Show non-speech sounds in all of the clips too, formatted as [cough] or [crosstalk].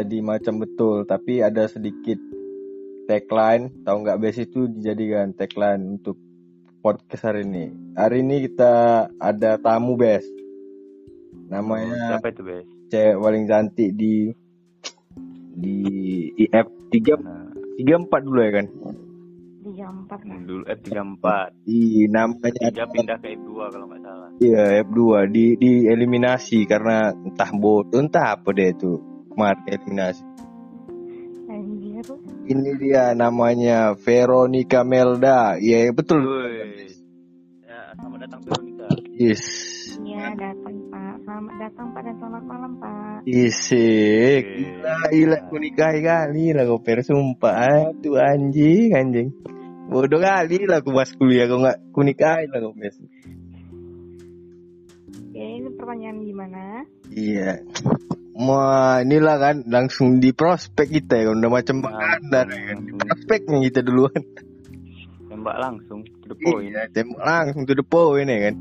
jadi macam betul tapi ada sedikit tagline tahu nggak bes itu dijadikan tagline untuk podcast hari ini hari ini kita ada tamu bes namanya Siapa itu, Bes? cewek paling cantik di di IF tiga Nah, tiga empat dulu ya kan tiga empat lah dulu F34. di namanya Tiga pindah ke F2 kalau nggak salah. Iya F2 di di eliminasi karena entah bodoh entah apa deh itu kemarin eliminasi. anjir Ini dia namanya Veronica Melda. Iya betul. Woi. Ya, selamat datang Veronica. Yes. iya datang pak selamat datang pak dan selamat malam pak Isik. Gila, gila aku nikahi kali lah kau per sumpah. Aduh anjing anjing. Bodoh kali lah aku pas kuliah kau nggak ku nikahi lah kau pers. ya ini pertanyaan gimana Iya. Inilah kan langsung di prospek kita ya, udah macam bakandar ya kan. Di prospeknya kita duluan. Tembak langsung to the point. Iya, tembak langsung to the point ya kan.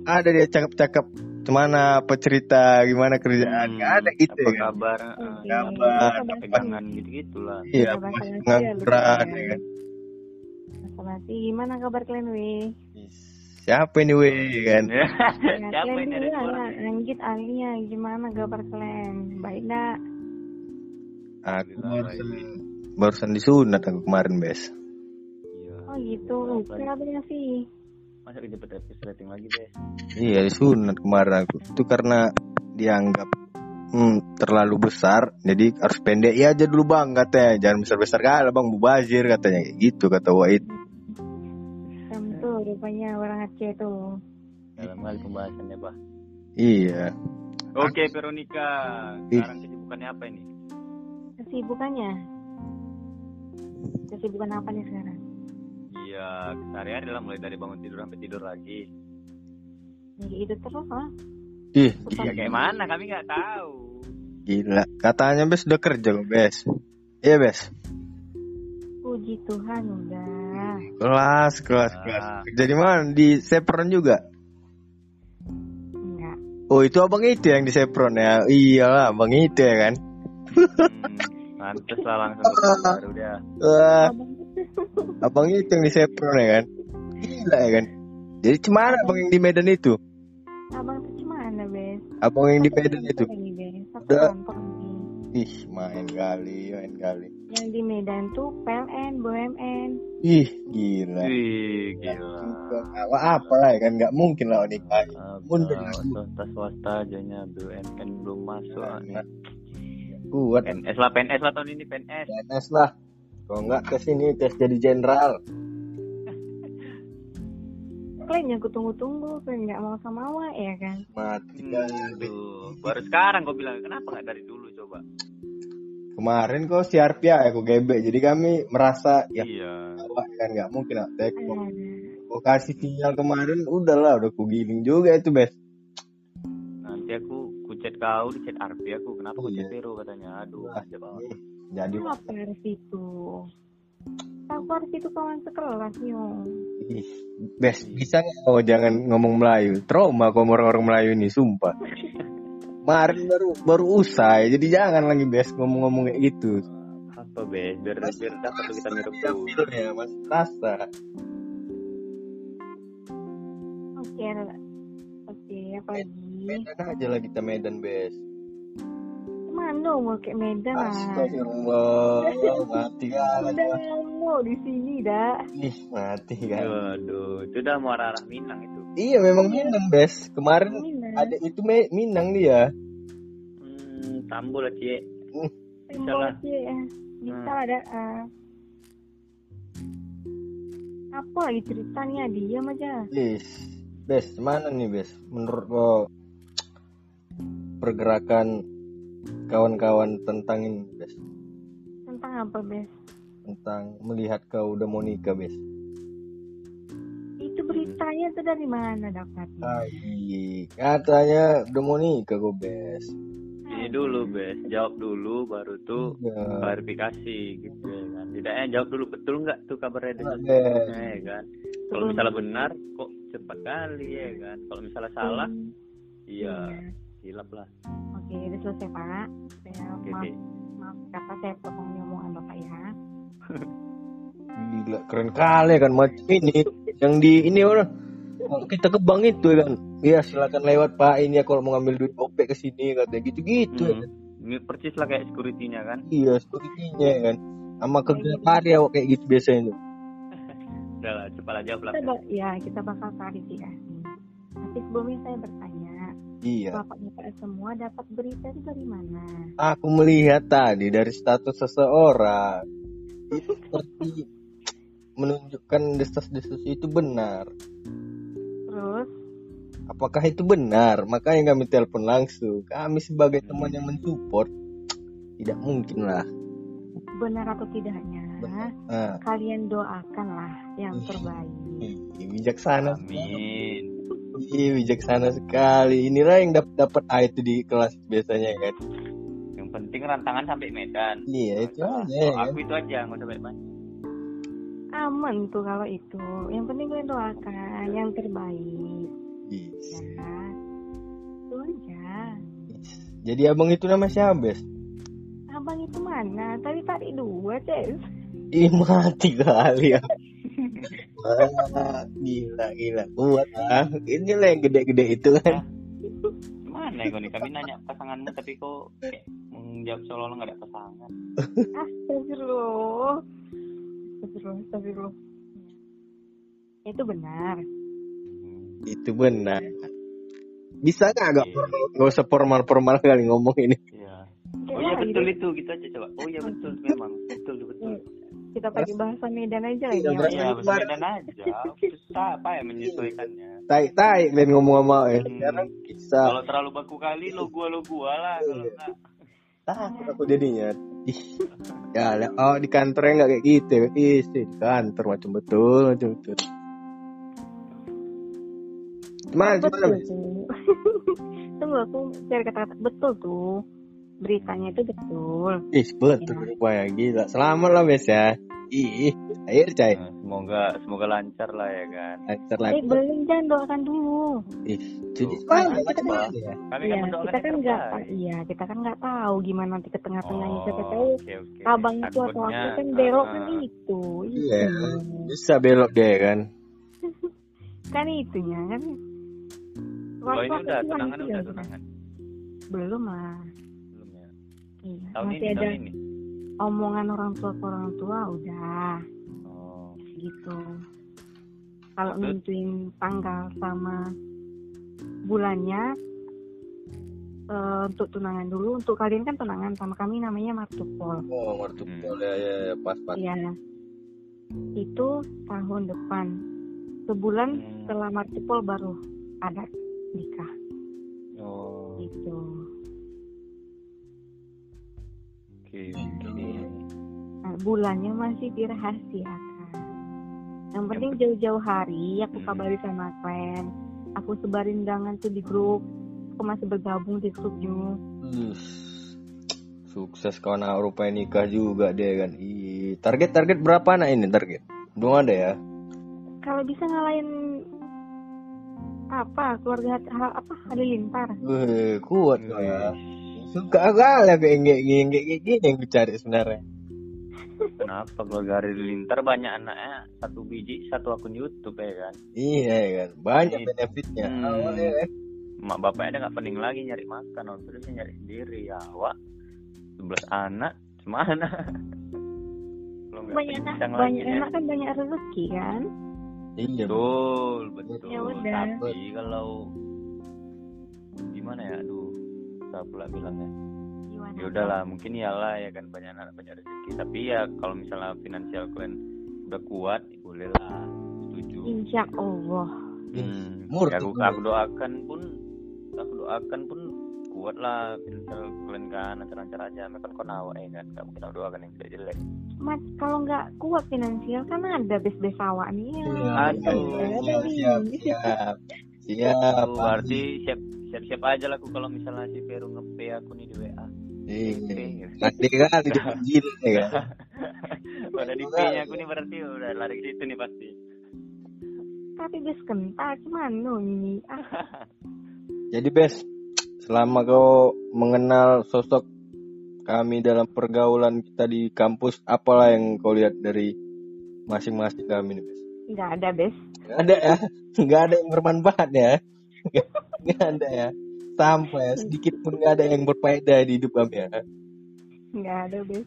Ada dia cakap-cakap gimana apa cerita, gimana kerjaan, nggak ada gitu Hmm, Apa ya kan. kabar? Oke. Kabar. Pegangan gitu-gitulah. Iya, Iya, masih ya, pengangguran ya kan. Basa-basi, gimana kabar kalian weh Siapa ini weh kan? Ya, Siapa ini ada suara? lah Anggit Alia gimana kabar kalian baik dak Aku barusan, barusan disunat aku kemarin bes. Iya. oh gitu kabarnya sih Masa kita dapat rating lagi deh. Iya disunat kemarin aku. Itu karena dianggap hmm, terlalu besar, jadi harus pendek ya aja dulu bang katanya. Jangan besar-besar kali bang, mubazir katanya. Gitu kata Wahid. Rupanya orang Aceh tuh Dalam hal pembahasannya, Pak. Iya. Oke, Veronica. Sekarang kesibukannya apa ini? kesibukannya kesibukan apa nih sekarang Iya, sehari-hari lah mulai dari bangun tidur sampai tidur lagi. ya itu terus lah Ih, Iya, kayak mana? Kami nggak tahu. gila. Katanya bes udah kerja kok bes. Iya bes. puji Tuhan udah Kelas, kelas, Ah. kelas. Kerja di mana? Di Sepron juga. enggak Oh itu abang itu yang di Sepron ya. Iyalah, abang itu ya kan. Hmm, Pantes lah langsung baru dia. Wah, abang itu yang di Sepron ya kan. Gila ya kan. Jadi cemana abang yang di Medan itu? abang tuh gimana bes Abang yang di Medan itu. Udah. Ih, main kali, main kali. Yang di Medan tuh PLN BUMN Ih, gila. Wih, gila. Apa apa lah ya kan nggak mungkin lah nikah. Mundur. Apa, swasta swasta ajanya BUMN belum masuk ah, nih. Kuat PNS lah, PNS lah tahun ini PNS. PNS lah. Kalau nggak ke sini tes jadi jenderal. [laughs] kalian yang kutunggu-tunggu kalian nggak mau sama awak ya kan Mati Hmm, kali. tuh. Baru sekarang kau bilang kenapa nggak dari dulu coba? Kemarin kok siar ya aku gebek. Jadi kami merasa ya Iya. awak kan nggak mungkin lah. Tek, kok kasih sinyal kemarin udahlah udah ku giling juga itu bes. Nanti aku kucet kau di chat Arfi aku. Kenapa kucet Iya. Vero katanya? Aduh, Ah. aja banget. Jadi apa harus itu aku harus itu kawan sekelas nyong ih, bes bisa nggak oh jangan ngomong Melayu. Trauma kok orang-orang Melayu ini sumpah. [laughs] Kemarin baru baru usai jadi jangan lagi bes ngomong-ngomong kayak gitu. Apa be? Biar biar dapat kita mirip tuh. ya mas rasa. oke oke apa lagi aja lah kita Medan bes. Mana mau kayak Medan lah Astagfirullah, mati kali. [laughs] udah mau di sini dah Ih, mati kan. Waduh, itu udah mau arah-arah Minang itu. Iya memang Minang bes. Kemarin Minang ada itu Me- Minang dia. Hmm, tambul lah cie. Tembok lah. aja ya bisa Hmm. ada ah. apa lagi ceritanya diam aja Yes. Bes, mana nih Bes? Menurut lo pergerakan kawan-kawan tentang ini Bes? tentang apa bes Tentang melihat kau udah mau nikah Bes? itu beritanya tuh dari mana dapatnya Ai, katanya udah mau nikah kok Bes. Ini dulu, Bes. Jawab dulu baru tuh Ya, klarifikasi gitu ya kan. Tidaknya jawab dulu betul nggak tuh kabarnya itu. Bes. Ya kan. Kalau misalnya benar kok cepat kali ya kan. Kalau misalnya salah, Hmm, iya hilap lah. oke udah selesai pak saya Oke, maaf oke. maaf kata saya potong omongan bapak ya [laughs] Gila, keren kali kan macam ini. Yang di ini orang kita ke bank itu kan. Ya silakan lewat Pak ini ya kalau mau ngambil duit OP ke sini katanya gitu-gitu. ya. Hmm. Ini persis lah kayak security-nya kan. Iya, sepertinya kan. Sama kerja karya kok kayak gitu biasanya. [laughs] Udah lah, cepat aja jawab lah. kita ba- ya kita bakal klarifikasi tapi sebelumnya saya bertanya Iya. bapak-bapak semua dapat berita itu dari mana Aku melihat tadi dari status seseorang itu seperti [laughs] menunjukkan desas-desus itu benar. terus Apakah itu benar? Makanya kami telepon langsung. Kami sebagai teman yang mensupport tidak mungkin lah. benar atau tidaknya Nah, kalian doakanlah yang terbaik bijaksana. Amin. Ih, bijaksana sekali. Inilah yang dapat dapat A itu di kelas biasanya kan. Yang penting rantangan sampai Medan. Iya, itu Oh, aja ya. aku itu aja, nggak usah banyak. aman tuh kalau itu yang penting kalian doakan yang terbaik Yes. ya itu aja Jadi abang itu nama siapa, Bes? abang itu mana tadi tarik dua Ces Ih, mati kali ya. Wah, gila, gila. Kuat ah. Ini lah yang gede-gede itu kan. Mana ya nih? Kami nanya pasanganmu tapi kok kayak menjawab seolah-olah nggak ada pasangan. Astagfirullah. Astagfirullah, astagfirullah. Itu benar. Itu benar. Bisa nggak agak formal? Nggak usah formal-formal kali ngomong ini. Iya. Kayak Oh iya betul itu kita aja coba. Oh iya betul [laughs] memang betul betul. Kita pakai bahasa Medan aja lagi. Iya, ya. bahasa- Iya betul dan aja. [laughs] Susah apa ya menyesuaikannya. Tai-tai Ben ngomong sama. Sekarang bisa. Kalau terlalu baku kali lo gua lo gua lah kalau enggak. Takut aku jadinya. Ih. [laughs] Ya, lah. oh di kantornya nggak kayak gitu. Ih, sih, di kantor macam betul, macam betul. Gimana, gimana. [laughs] Tunggu aku cari kata-kata betul tuh. Beritanya itu betul. Ih, betul rupanya gila. Selamat lah, Bes ya. Ih, air cai. Nah, semoga semoga lancar lah ya kan. Lancar Eh lagi. belum jangan doakan dulu. Ih, jadi Tuh. mana? Kita Macam kan- mana ya? Kami Iya, kan kita kan nggak, iya kita kan nggak tahu gimana nanti ke tengah-tengahnya. Siapa Oh, tahu oke, oke. abang itu atau aku kan belok kan ah, itu. Iya. Bisa belok dia kan. [laughs] Kan itunya kan. Kalau ini udah tunangan manusia, udah kan? tunangan. Belum lah. Ya. Iya. Tahun Masih ini ada tahun ini. omongan orang tua ke orang tua udah Oh. gitu. Kalau nentuin tanggal sama bulannya eh, untuk tunangan dulu. Untuk kalian kan tunangan sama kami namanya martupol. Oh, martu Hmm. boleh ya, ya, pas pas. Iya. Itu tahun depan. Sebulan Hmm. setelah martupol baru ada nikah Oh. gitu. Oke. oke. Nah, bulannya masih dirahasiakan. Yang penting jauh-jauh hari aku Hmm. kabari sama klien. Aku sebarin undangan tuh di grup. Aku masih bergabung di grupnya. Ih, Sukses kawan anak rupanya nikah juga dia kan. Ih, target target berapa anak ini target? Belum ada ya? Kalau bisa ngalahin apa keluarga hal apa halilintar. Wih, kuat kau ya. Suka kali aku yang kayak gini, kayak kayak gini yang dicari sebenarnya. Kenapa keluarga Hari Lintar banyak anaknya satu biji satu akun YouTube ya kan? Iya ya kan, banyak Iya. benefitnya. Hmm. Awalnya kan. Mak bapaknya ada nggak pening lagi nyari makan, tua dia nyari sendiri ya, wak. 11 anak, gimana? Kalau Banyak anak, banyak lagi ya. anak kan banyak rezeki kan. Iya. Betul, betul. Ya udah. Tapi kalau gimana ya, aduh, susah pula bilangnya. Ya udahlah, mungkin iyalah ya kan banyak anak banyak rezeki. Tapi ya kalau misalnya finansial kalian udah kuat, ya bolehlah. Setuju. Insya Allah. Hmm. Ya, aku, aku doakan pun, aku doakan pun kuat lah finansial kalian kan lancar-lancar aja. Mereka kan awak ya kan, kamu kita doakan yang tidak jelek. Mas, kalau nggak kuat finansial kan ada bes-bes awak nih. Aduh. Ada nih. siap, siap, siap. Tuh, berarti siap siap-siap aja lah aku kalau misalnya si Peru nge aku nih di WA. Iya. Nanti kali dipanggil [laughs] ya kan. [laughs] Pada di nya aku nih berarti udah lari ke situ nih pasti. Tapi bes kental gimana ini? Ah, [laughs] Jadi Bes, selama kau mengenal sosok kami dalam pergaulan kita di kampus apalah yang kau lihat dari masing-masing kami nih Bes? Nggak ada, Bes. Nggak ada ya, nggak ada yang bermanfaat ya, nggak ada ya, sampai ya, sedikit pun nggak ada yang berfaedah di hidup kami ya. Nggak ada. Nggak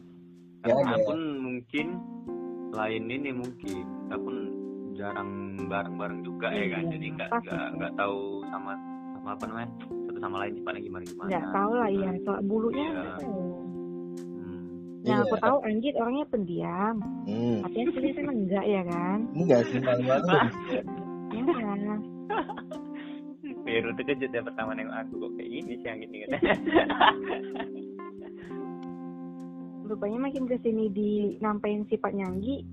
Karena ada. pun mungkin selain ini mungkin kita pun jarang bareng-bareng juga ya kan Iya, jadi nggak nggak nggak tahu sama sama apa namanya satu sama lain sifatnya gimana gimana Nggak tahu lah, iya. Soal bulunya Iya. nggak tahu. hmm. Yang Iya. aku tahu Anggit orangnya pendiam. Hmm, Tapi yang sini kan enggak ya kan? enggak sih malu-malu. Iya. Peru terkejut ya pertama nengok aku kok kayak gini sih yang gini kan [laughs] Rupanya makin ke sini di nampain sifat nyanggi,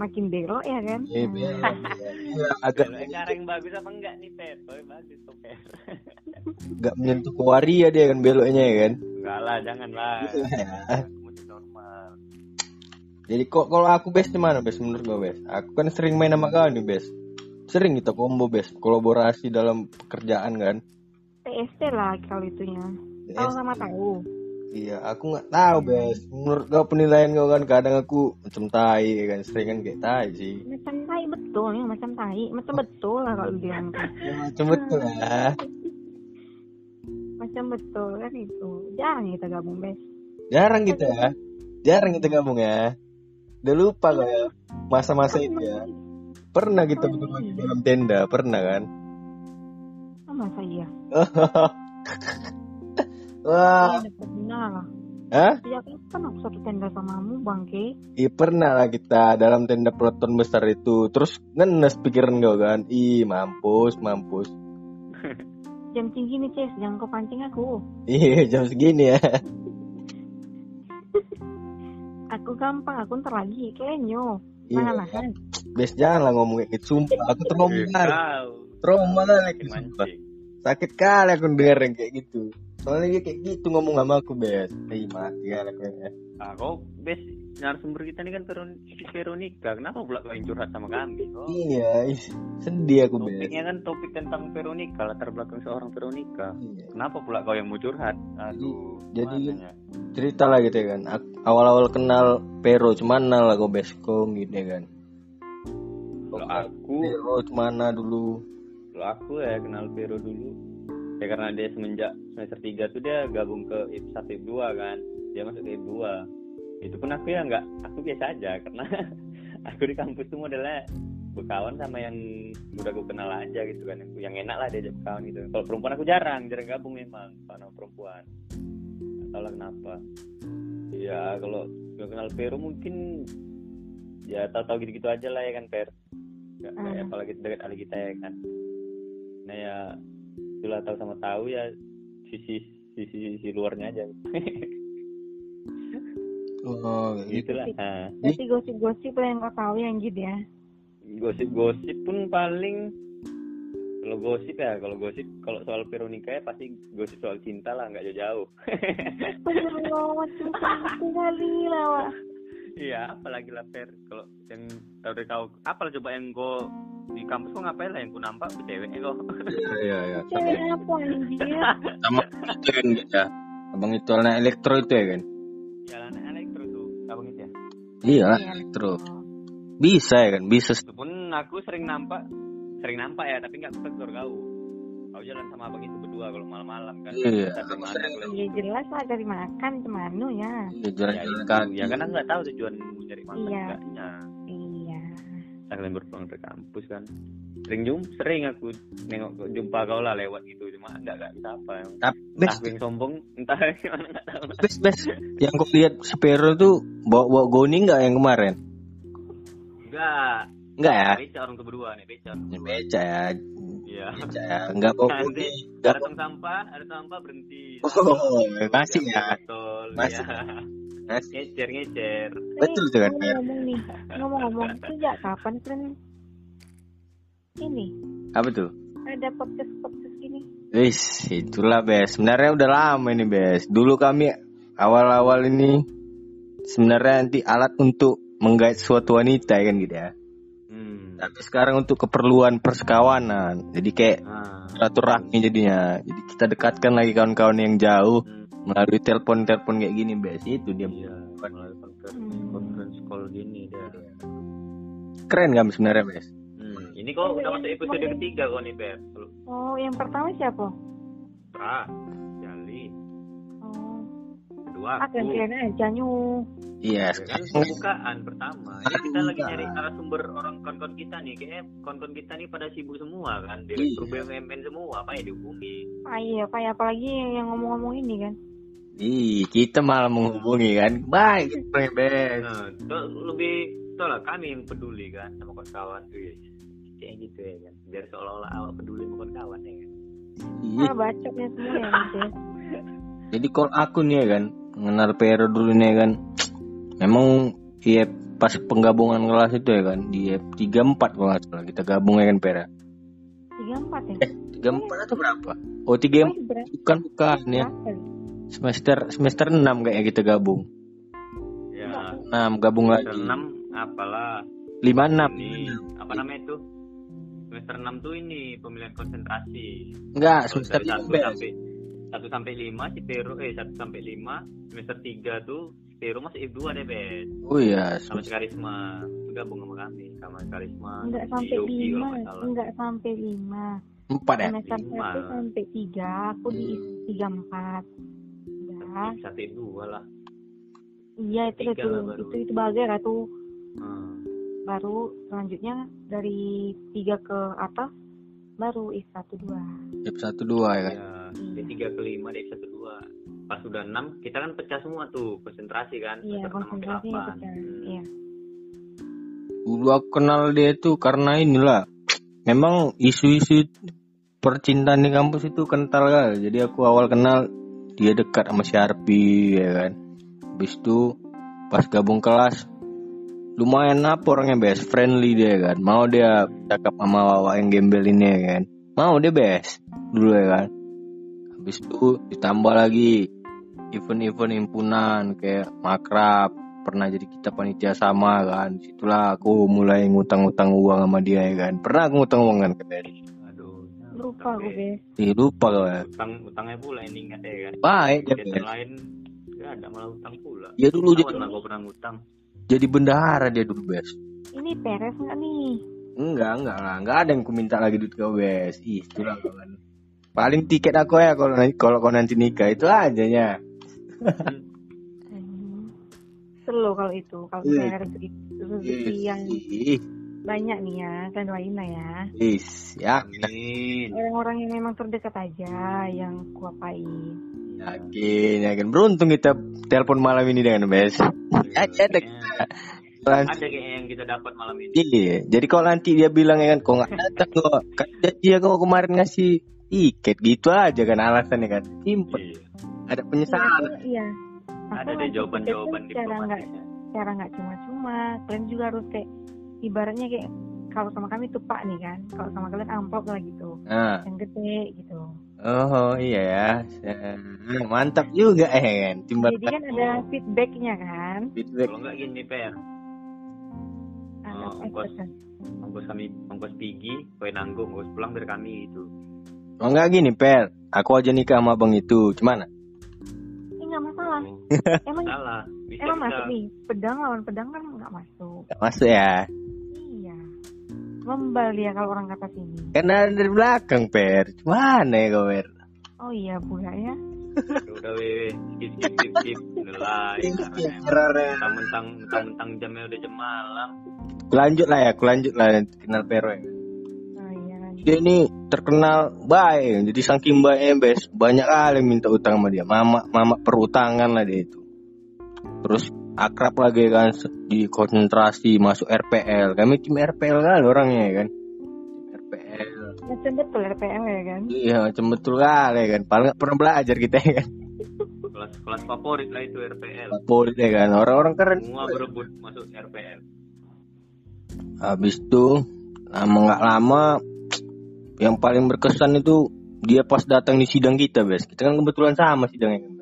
makin belok ya kan? Iya, Nah, Bes. [laughs] Iya, agak yang bagus apa enggak nih oh bagus tuh Per [laughs] nggak menyentuh ke waria dia kan beloknya ya kan. enggak lah janganlah Iya. kamu tuh normal Jadi kok kalau aku best gimana best menurut gue best? Aku kan sering main sama kau nih best. Sering kita combo best, kolaborasi dalam pekerjaan kan. TST lah kalau itunya. Tahu sama tahu. Iya, aku nggak tahu best. Menurut kau penilaian kau kan kadang aku macam tai kan, sering kan kayak tai sih. Macam tai betul ya, macam tai. Macam betul lah kalau bilang. [laughs] Ya, macam betul lah. Macam betul kan itu. Jarang kita gabung, Bes. Jarang kita ya, jarang kita gabung ya. Udah lupa kau ya masa-masa itu ya. Pernah kita berdua di dalam tenda, pernah kan? Oh, masa iya? [laughs] Wah, Iya, pernah lah. hah? Kapan aku satu tenda samamu, Bangke? Iya pernah lah kita dalam tenda proton besar itu Terus ngenes pikiran kau kan Ih mampus mampus [laughs] Jam tinggi nih, Ces. Jangan kau pancing aku. Iya jam segini ya [laughs] Aku gampang, aku ntar lagi. Kenyo. Iya. Mana nahan? Bes jangan lah ngomong kayak gitu. Sumpah aku trauma. Eh, kali tahu. Trauma kali Makin aku sumpah. Sakit kali aku denger yang kayak gitu. Soalnya dia kayak gitu ngomong sama aku Bes. Ih mati kali aku ya ah kau bes narasumber kita ini kan Veron- Veronica. Kenapa pula kau yang curhat sama kami kok? Iya ih, sedih aku Bes. Topiknya kan topik tentang Veronica latar belakang seorang Veronica. Iya. kenapa pula kau yang mau curhat? Aduh Jadi- gimana ya? Cerita lah gitu ya kan. Awal-awal kenal Pero cuman lah kau Bes Kau gitu ya kan. Kalau aku Pero cemana dulu. Kalau aku ya kenal Vero dulu. Ya karena dia semenjak semester 3 tuh dia gabung ke IP 1 IP 2 kan dia masuk ke 2 itu pun aku ya nggak aku biasa aja karena [laughs] aku di kampus tuh modelnya berkawan sama yang udah aku kenal aja gitu kan yang, enak lah diajak berkawan gitu. Kalau perempuan aku jarang jarang gabung memang sama perempuan. Nggak tahu lah kenapa. Ya kalau nggak kenal Vero mungkin ya tahu-tahu gitu-gitu aja lah ya kan Ver nggak kayak Hmm. apalagi dekat kali kita ya kan. Nah ya itulah tahu sama tahu ya sisi sisi sisi luarnya aja [laughs] Oh gitu gitulah Berarti gosip-gosip lah yang kau tahu yang gitu ya. gosip-gosip pun paling kalau gosip ya kalau gosip kalau soal Veronica ya pasti gosip soal cinta lah nggak jauh-jauh [laughs] Astagfirullah, cinta itu kali lah, iya apalagi lah Fer kalau yang tahu dari tahu apa lah coba yang kau di kampus kok ngapain lah yang ku nampak ceweknya kok Iya iya iya. Cewek apa anjir? Sama itu kan kita. Abang itu anak elektro itu ya kan? ya anak Iya Iya, elektro. betul. Bisa ya kan? Bisa. itu pun aku sering nampak sering nampak ya tapi nggak ketegur kau kau jalan sama abang itu berdua kalau malam-malam kan Iya, Kita sering. kalian Ya jelas lah dari makan cemanu ya. Iya ya, jalan-jalan ya kan aku nggak tahu tujuan nyari makan Iya. enggaknya Iya. Kalian berpulang ke kampus kan sering jum sering aku nengok jumpa kau lah lewat gitu cuma enggak enggak bisa apa Tapi entah sombong entah [laughs] gimana nggak tahu bes, bes. Yang kau lihat Spero tuh bawa bawa goni nggak yang kemarin? enggak Enggak ya? beca orang berdua nih beca orang Ya, Beca ya. iya Beca ya. Enggak bawa Nanti goni. Enggak ada tong sampah ada sampah berhenti Oh, masih ya. Betul, Masih. ya. Masih. ngecer ngecer Betul tuh kan? Ngomong-ngomong nih, ngomong-ngomong [laughs] sejak kapan kan ini Apa tuh? ada podcast podcast gini? Wis, itulah Bes. Sebenarnya udah lama ini Bes. Dulu kami awal-awal ini sebenarnya nanti alat untuk menggait suatu wanita ya kan gitu ya. hmm. Tapi sekarang untuk keperluan persekawanan. Jadi kayak ah. silaturahmi jadinya. Jadi kita dekatkan lagi kawan-kawan yang jauh Hmm. melalui telepon telepon kayak gini bes itu dia iya melalui conference Hmm. conference call gini dia keren kan sebenarnya bes. Ini kok udah masuk episode ketiga kok nih Kalau Oh, yang pertama siapa? Tra Jali. Oh, kedua ah aku gantian aja nyu. iya. Ya kan pembukaan pertama. Ini kita lagi nyari narasumber orang kon-kon kita nih. Kayaknya kon-kon kita nih pada sibuk semua kan? Direktur BUMN semua. Apa ya dihubungi? Ah iya, kayak apalagi yang ngomong-ngomong ini kan. Ih, kita malah menghubungi kan. Baik, bes. nah lebih tau lah kami yang peduli kan sama kawan-kawan tuh ya kayak gitu ya kan biar seolah-olah awak peduli sama kawan-kawan ya kan Ih, Ah, bacotnya semua ya nanti. [laughs] Jadi kalau aku nih ya kan, mengenal Pero dulu nih ya kan. Memang iya pas penggabungan kelas itu ya kan, di tiga empat kalau nggak salah kita gabung ya kan Pera. Tiga empat ya? Tiga empat atau berapa? Oh tiga Oh, empat bukan bukan ya. sekali. Semester semester enam kayaknya kita gabung. ya Enam gabung semester lagi. enam apalah Lima enam. ini apa namanya itu semester 6 tuh ini pemilihan konsentrasi Enggak, semester dari lima satu bes. sampai satu sampai lima si Pero eh satu sampai lima semester tiga tuh si Pero masih F2 deh bes Oh iya, sama si Karisma gabung sama kami sama Karisma Enggak sampai Yogi kalau lima, nggak salah. enggak sampai lima. empat ya. Semester Lima. satu sampai tiga, aku di tiga empat. Udah. satu F2 lah Iya itu itu itu itu bagai lah tuh. hmm. Baru selanjutnya dari tiga ke atas baru is satu dua. F satu dua ya kan. ya di tiga ke lima di satu dua pas sudah enam kita kan pecah semua tuh konsentrasi kan Iya delapan. pecah. Hmm. Iya. Dulu aku kenal dia itu karena inilah. Memang isu-isu percintaan di kampus itu kental kali. Jadi aku awal kenal dia dekat sama si Arpi ya kan. Habis itu pas gabung kelas lumayan apa orangnya best friendly dia kan. Mau dia cakap sama Wawa yang gembel ini ya kan. Mau dia best dulu ya kan. Habis itu ditambah lagi event-event himpunan kayak makrab pernah jadi kita panitia sama kan situlah aku mulai ngutang-ngutang uang sama dia ya kan pernah aku ngutang uang kan ke dia aduh ya, Lupa aku tapi guys. Ih, lupa kau ya utang utangnya pula yang ingat ya kan baik Bes. lain ya ada malah utang pula dia dulu jadi gue pernah ngutang jadi bendahara dia dulu bes. Ini peres nggak nih? enggak enggak lah enggak ada yang ku minta lagi duit kau bes. Ih itulah kau kan paling tiket aku ya kalau nanti kalau kau nanti nikah itu aja ya Hmm. Seru kalau itu, kalau misalnya rezeki, rezeki yang banyak nih ya, doain lah ya. is ya. Amin. Orang-orang yang memang terdekat aja yang kuapain. Yakin yakin. Beruntung kita telepon malam ini dengan bes. Iya, ada ada ada kayaknya yang kita dapat malam ini. Iya, jadi kalau nanti dia bilang ya kan, kok nggak datang kok, kan dia kok kemarin ngasih tiket gitu aja kan alasannya kan, simple, Iya. ada penyesalan. aku- iya. Aku ada deh jawaban-jawaban tuh secara nggak diplomatisnya secara nggak cuma-cuma. Kalian juga harus kayak ibaratnya kayak kalau sama kami tuh pak nih kan, kalau sama kalian amplop lah gitu, Nah, yang gede gitu. Oh iya ya, Eh, [laughs] mantap juga eh kan, timbal Jadi kan ada feedbacknya kan. feedback. kalau nggak gini per Ada Oh, apa ongkos. ongkos kami ongkos pigi kue nanggung ongkos pulang dari kami itu Oh enggak gini per, aku aja nikah sama abang itu, gimana? Ini nggak masalah. Oh, Emang salah bisa emang bisa masuk nih. Pedang lawan pedang kan nggak masuk. Gak masuk ya. Membal dia kalau orang kata sini. karena dari belakang per, gimana ya kau per? Oh iya pula ya. udah weh skip skip skip skip nilai mentang-mentang mentang-mentang jamnya udah jam malam Lanjut lah ya, aku lanjut lah kenal Pero ya. Oh iya. dia ini terkenal baik jadi saking baiknya bes banyak kali yang minta utang sama dia mama mama perutangan lah dia itu terus akrab lagi kan di konsentrasi masuk RPL kami tim RPL kali orangnya ya kan RPL Macam betul RPL ya kan. iya macam betul kali ya kan? Paling nggak pernah belajar kita ya kan? Kelas kelas favorit lah itu RPL Favorit ya kan? Orang-orang keren. Semua berebut masuk RPL habis itu lama nggak lama yang paling berkesan itu dia pas datang di sidang kita bes. Kita kan kebetulan sama sidangnya. kan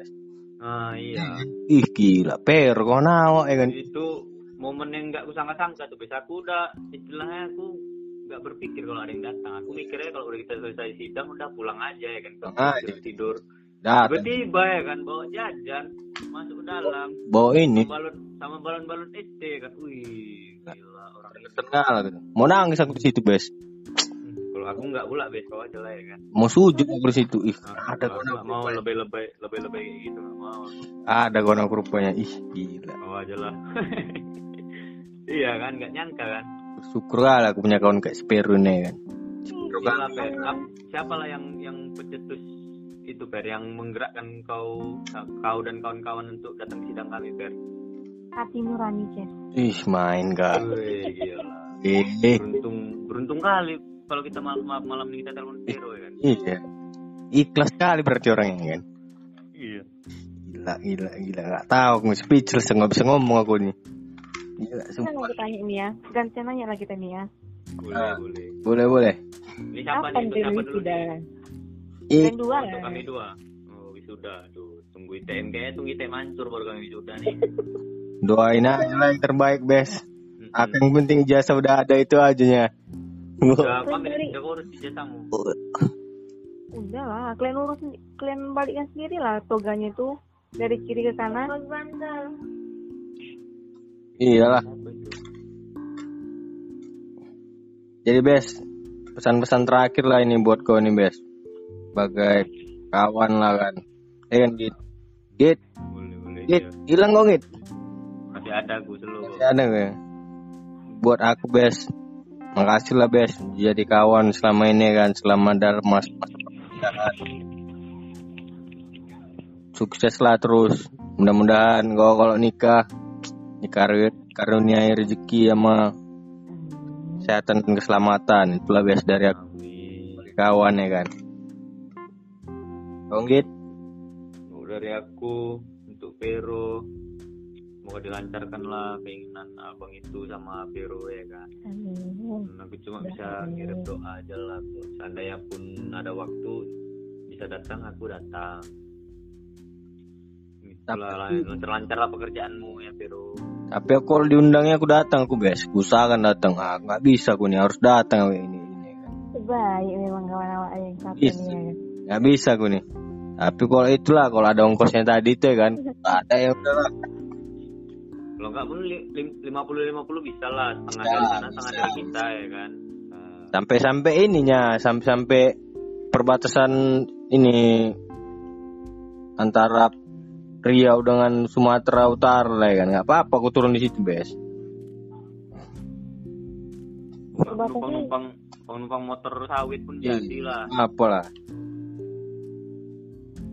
ah iya. [laughs] Ih gila. Per kau nawa ya kan? Itu momen yang nggak kusangka-sangka tuh. Bisa aku udah istilahnya aku nggak berpikir kalau ada yang datang. Aku mikirnya kalau udah kita selesai sidang udah pulang aja ya kan? Ah, tidur tidur. Datang. tiba-tiba ya kan? Bawa jajan masuk ke dalam. Bawa ini. sama balon sama balon-balon SD kan? Wih gila orang Tengah gitu. Mau nangis aku di situ, Bes. Kalau aku nggak pula besok aja lah ya kan. Mau sujud aku di situ. Ih, Nah, ada nggak mau lebih-lebih lebih-lebih kayak gitu nggak mau. Ada kono rupanya. Ih, gila. mau aja lah. [laughs] Iya kan nggak nyangka kan. Bersyukur lah aku punya kawan kayak Speru nih kan. Ap- siapa lah yang yang pencetus itu Per yang menggerakkan kau kau dan kawan-kawan untuk datang ke sidang kami Per hati nurani Ces Ih, main gak. Wih, gila. Eh, beruntung beruntung kali kalau kita malam malam ini kita telepon Vero ya kan iya. Ikhlas sekali berarti orangnya kan. iya Gila, gila, gila. Gak tahu aku speechless nggak bisa ngomong aku nih. Gila, Kita sumpah. mau tanya nih ya gantian nanya lah kita nih ya boleh Ah. boleh Boleh, boleh. ini siapa nih untuk siapa dulu nih Ih, dan dua untuk kami dua oh wisuda tuh tunggu ITM kayaknya tunggu ITM hancur baru kami wisuda nih doain aja lah yang terbaik, Bes. Yang penting jasa udah ada itu aja udah pamit udah urus jasamu udah lah kalian urus kalian balikkan sendiri lah toganya itu dari kiri ke kanan Iyalah. Apa itu? Jadi Bes, pesan-pesan terakhir lah ini buat kau nih Bes. Sebagai kawan lah kan. Eh kan Git. Git, Git, iya. hilang kok Git. masih ada gue selalu Masih ada gue. Buat aku Bes. Makasih lah Bes jadi kawan selama ini kan selama dalam perkuliahan. Sukses lah terus. Mudah-mudahan kau kalau nikah nikah karunia rezeki sama kesehatan dan keselamatan itulah Bes dari aku kawan ya kan. Kau Git. Oh, dari aku untuk Vero semoga dilancarkan lah keinginan abang itu sama Vero ya kan Amin. Dan aku cuma bisa ngirim doa aja lah seandainya pun ada waktu bisa datang aku datang itulah Tapi- lancar-lancar lah pekerjaanmu ya Vero Tapi aku kalau diundangnya aku datang aku bes. Aku usahakan datang. Ah nggak bisa aku nih harus datang ini ini. kan. Baik memang kawan awak yang satu nih ya. Nggak bisa aku nih. Tapi kalau itulah kalau ada ongkosnya tadi tuh ya kan. [laughs] ada ya udah lah. Kalau nggak pun lima puluh lima puluh bisa lah setengah dari sana setengah dari kita ya kan Eh, Sampai-sampai ininya sampai-sampai perbatasan ini antara Riau dengan Sumatera Utara lah ya kan. Nggak apa-apa aku turun di situ bes. numpang numpang numpang motor sawit pun Iya. jadi lah Apalah.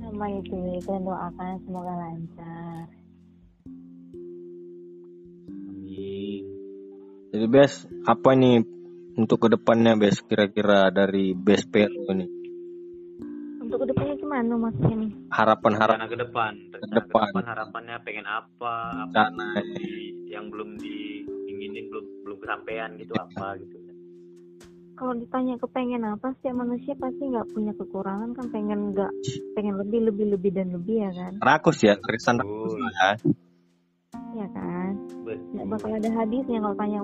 sama itu kita doakan semoga lancar Jadi bes apa nih untuk ke depannya bes kira-kira dari bes Peru ini untuk ke depannya gimana maksudnya nih? Harapan-harapan rencana ke depan ke depan. harapannya pengen apa apa Rencana. yang belum di- yang belum diinginin belum belum kesampaian gitu apa gitu kalau ditanya kepengen apa setiap manusia pasti nggak punya kekurangan kan pengen nggak pengen lebih lebih lebih dan lebih ya kan? Rakus ya tulisan rakus ya ya kan? Nggak bakal ada hadisnya kalau tanya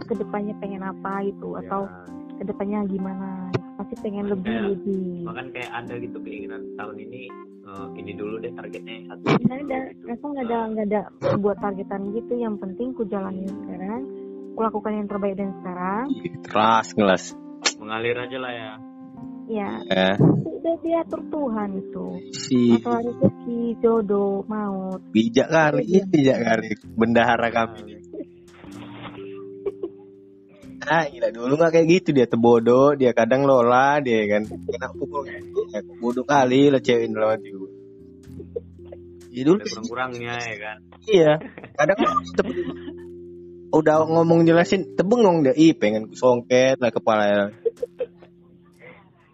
ke depannya pengen apa gitu atau Ya. ke depannya gimana. Pasti pengen lebih Kayak- lebih. makan kayak ada gitu keinginan tahun ini eh, ini dulu deh targetnya yang satu nggak ada gitu. aku nggak ada nggak ada buat targetan gitu. Yang penting ku jalanin sekarang ku lakukan yang terbaik dan sekarang. Keras kelas mengalir aja lah ya. Ya ya udah diatur Tuhan itu. Si masalah rezeki jodoh maut. Bijak kali ini bijak kali. Bendahara kami. Ah gila dulu nggak kayak gitu. Dia tebodo dia kadang lola dia kan. Kena pukul. Ya, bodoh kali lah cewek dalam hati gue ya dulu ada kurang-kurangnya ya kan? Iya. Kadang tebeng. udah ngomong jelasin tebengong dia. Ih pengen songket lah kepala ya.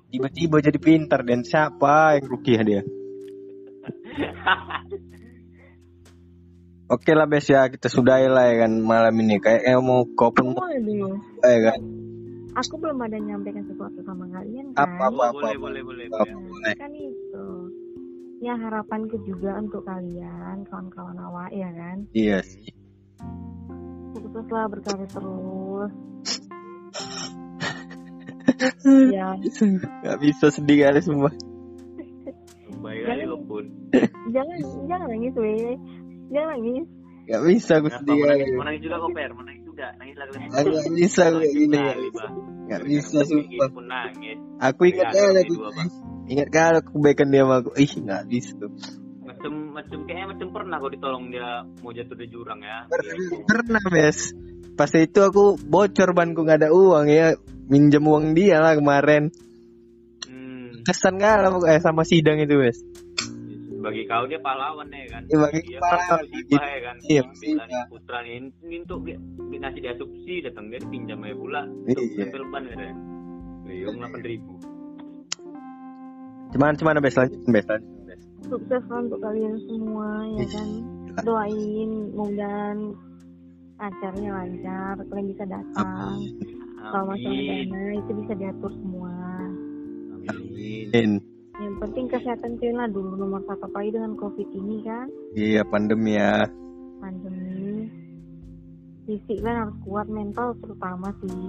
Tiba-tiba jadi pintar dan siapa yang rukiah dia? [laughs] Oke lah Bes ya kita sudahi lah ya kan malam ini. Kayaknya mau kau pun mau ya kan? Aku belum ada nyampaikan sesuatu sama kalian kan? Apa apa apa, boleh apa. boleh boleh Apa, boleh. boleh. kan itu. Ya harapanku juga untuk kalian kawan-kawan awak ya kan? Iya sih. Sukses lah berkarya terus [laughs] [laughs] ya nggak bisa sedih kali semua baik jangan jangan jangan nangis weh jangan nangis Gak bisa aku Kenapa? sedih Mau nangis, lagi. mau nangis juga kok Per, mau nangis juga, nangis lagi. Gak bisa gue gini. Kali. Gak bisa sumpah. pun. Aku ingat kali aku. Ingat kali aku kebaikan dia sama aku. Ih gak bisa. Macem macem kayaknya macem pernah kau ditolong dia mau jatuh di jurang ya. Per- Pernah bes. Pas itu aku bocor banku gak ada uang ya. Minjem uang dia lah kemarin. Hmm. Kesan gak lah eh, sama sidang itu bes. Bagi kau dia pahlawan ya kan. Iya, bagi Dia pahlawan. kan ya kan. Iya, nih putra ini untuk ngasih dia subsidi datang dia pinjam aja pula. Iya. Ban ya. Liung delapan ribu. Cuman cuman bes lanjutin bes lanjutin bes. sukses lah untuk kalian semua ya Ih, kan doain mudah-mudahan acaranya lancar kalian bisa datang kalau masalah dana itu bisa diatur semua Amin. In. yang penting kesehatan kalian lah dulu nomor satu apalagi dengan covid ini kan Iya pandemi ya. pandemi fisik kan harus kuat mental terutama sih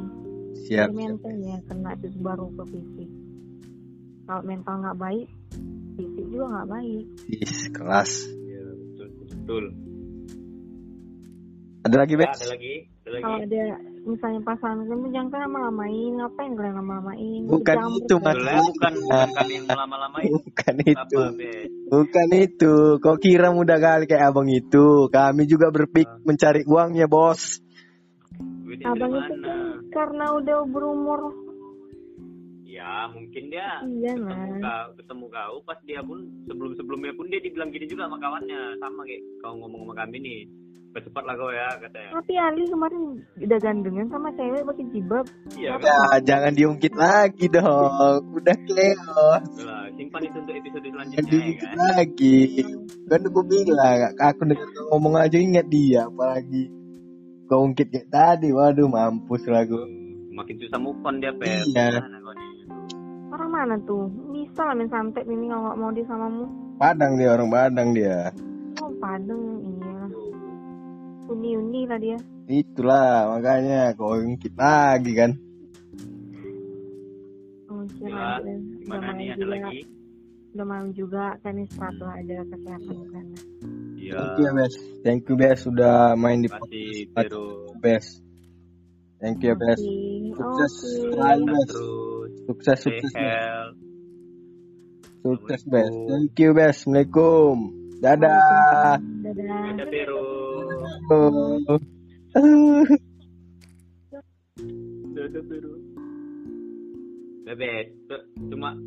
Siap. Mental ya kena itu baru ke fisik kalau mental nggak baik fisik juga nggak baik Ih, kelas. Iya, betul betul. Ada lagi bes? ada lagi, ada lagi. kalau ada misalnya pasangan kamu jangan kan lama-lamain ngapain kalian lama-lamain Bukan Jam itu? Mas. Bukan bukan kami yang melama-lamain. Bukan itu. Apa? Bukan itu. Kau kira mudah kali kayak abang itu. Kami juga berpik Ah. mencari uangnya bos. Abang itu mana? kan karena udah berumur Ya, mungkin dia iya ketemu lah kau, ketemu kau pas dia pun sebelum sebelumnya pun dia dibilang gini juga sama kawannya sama kayak kau ngomong sama kami nih percepat lah kau ya katanya tapi Ali kemarin udah gandengan sama cewek pakai jilbab iya kan Ya, jangan diungkit lagi dong. Udah keos. Itulah, simpan itu untuk episode Jangan selanjutnya ya diungkit kan lagi. Kan aku bilang, aku dengar ngomong aja ingat dia. Apalagi kau ungkit kayak tadi. Waduh, mampus lah aku. makin susah move on dia per Iya. Orang mana tuh bisa lah main santet ini kalau nggak mau dia samamu Padang dia, orang Padang dia. oh padeng iya uni-uni lah dia Itulah, makanya kau ungkit lagi kan. oh udah gimana malam nih ada juga lagi udah malam juga kan istirahat lah ada kesehatan kan iya Thank you, Bes. Thank you, Bes. Sudah main di podcast Bes. Thank you, Bes. Sukses selalu, sehat Bes. Sukses, sukses, Bes. Sukses, Bes. Thank you, Bes. Assalamualaikum. Dadah. dadah ada Pero Oh. ada Pero Bebet, cuma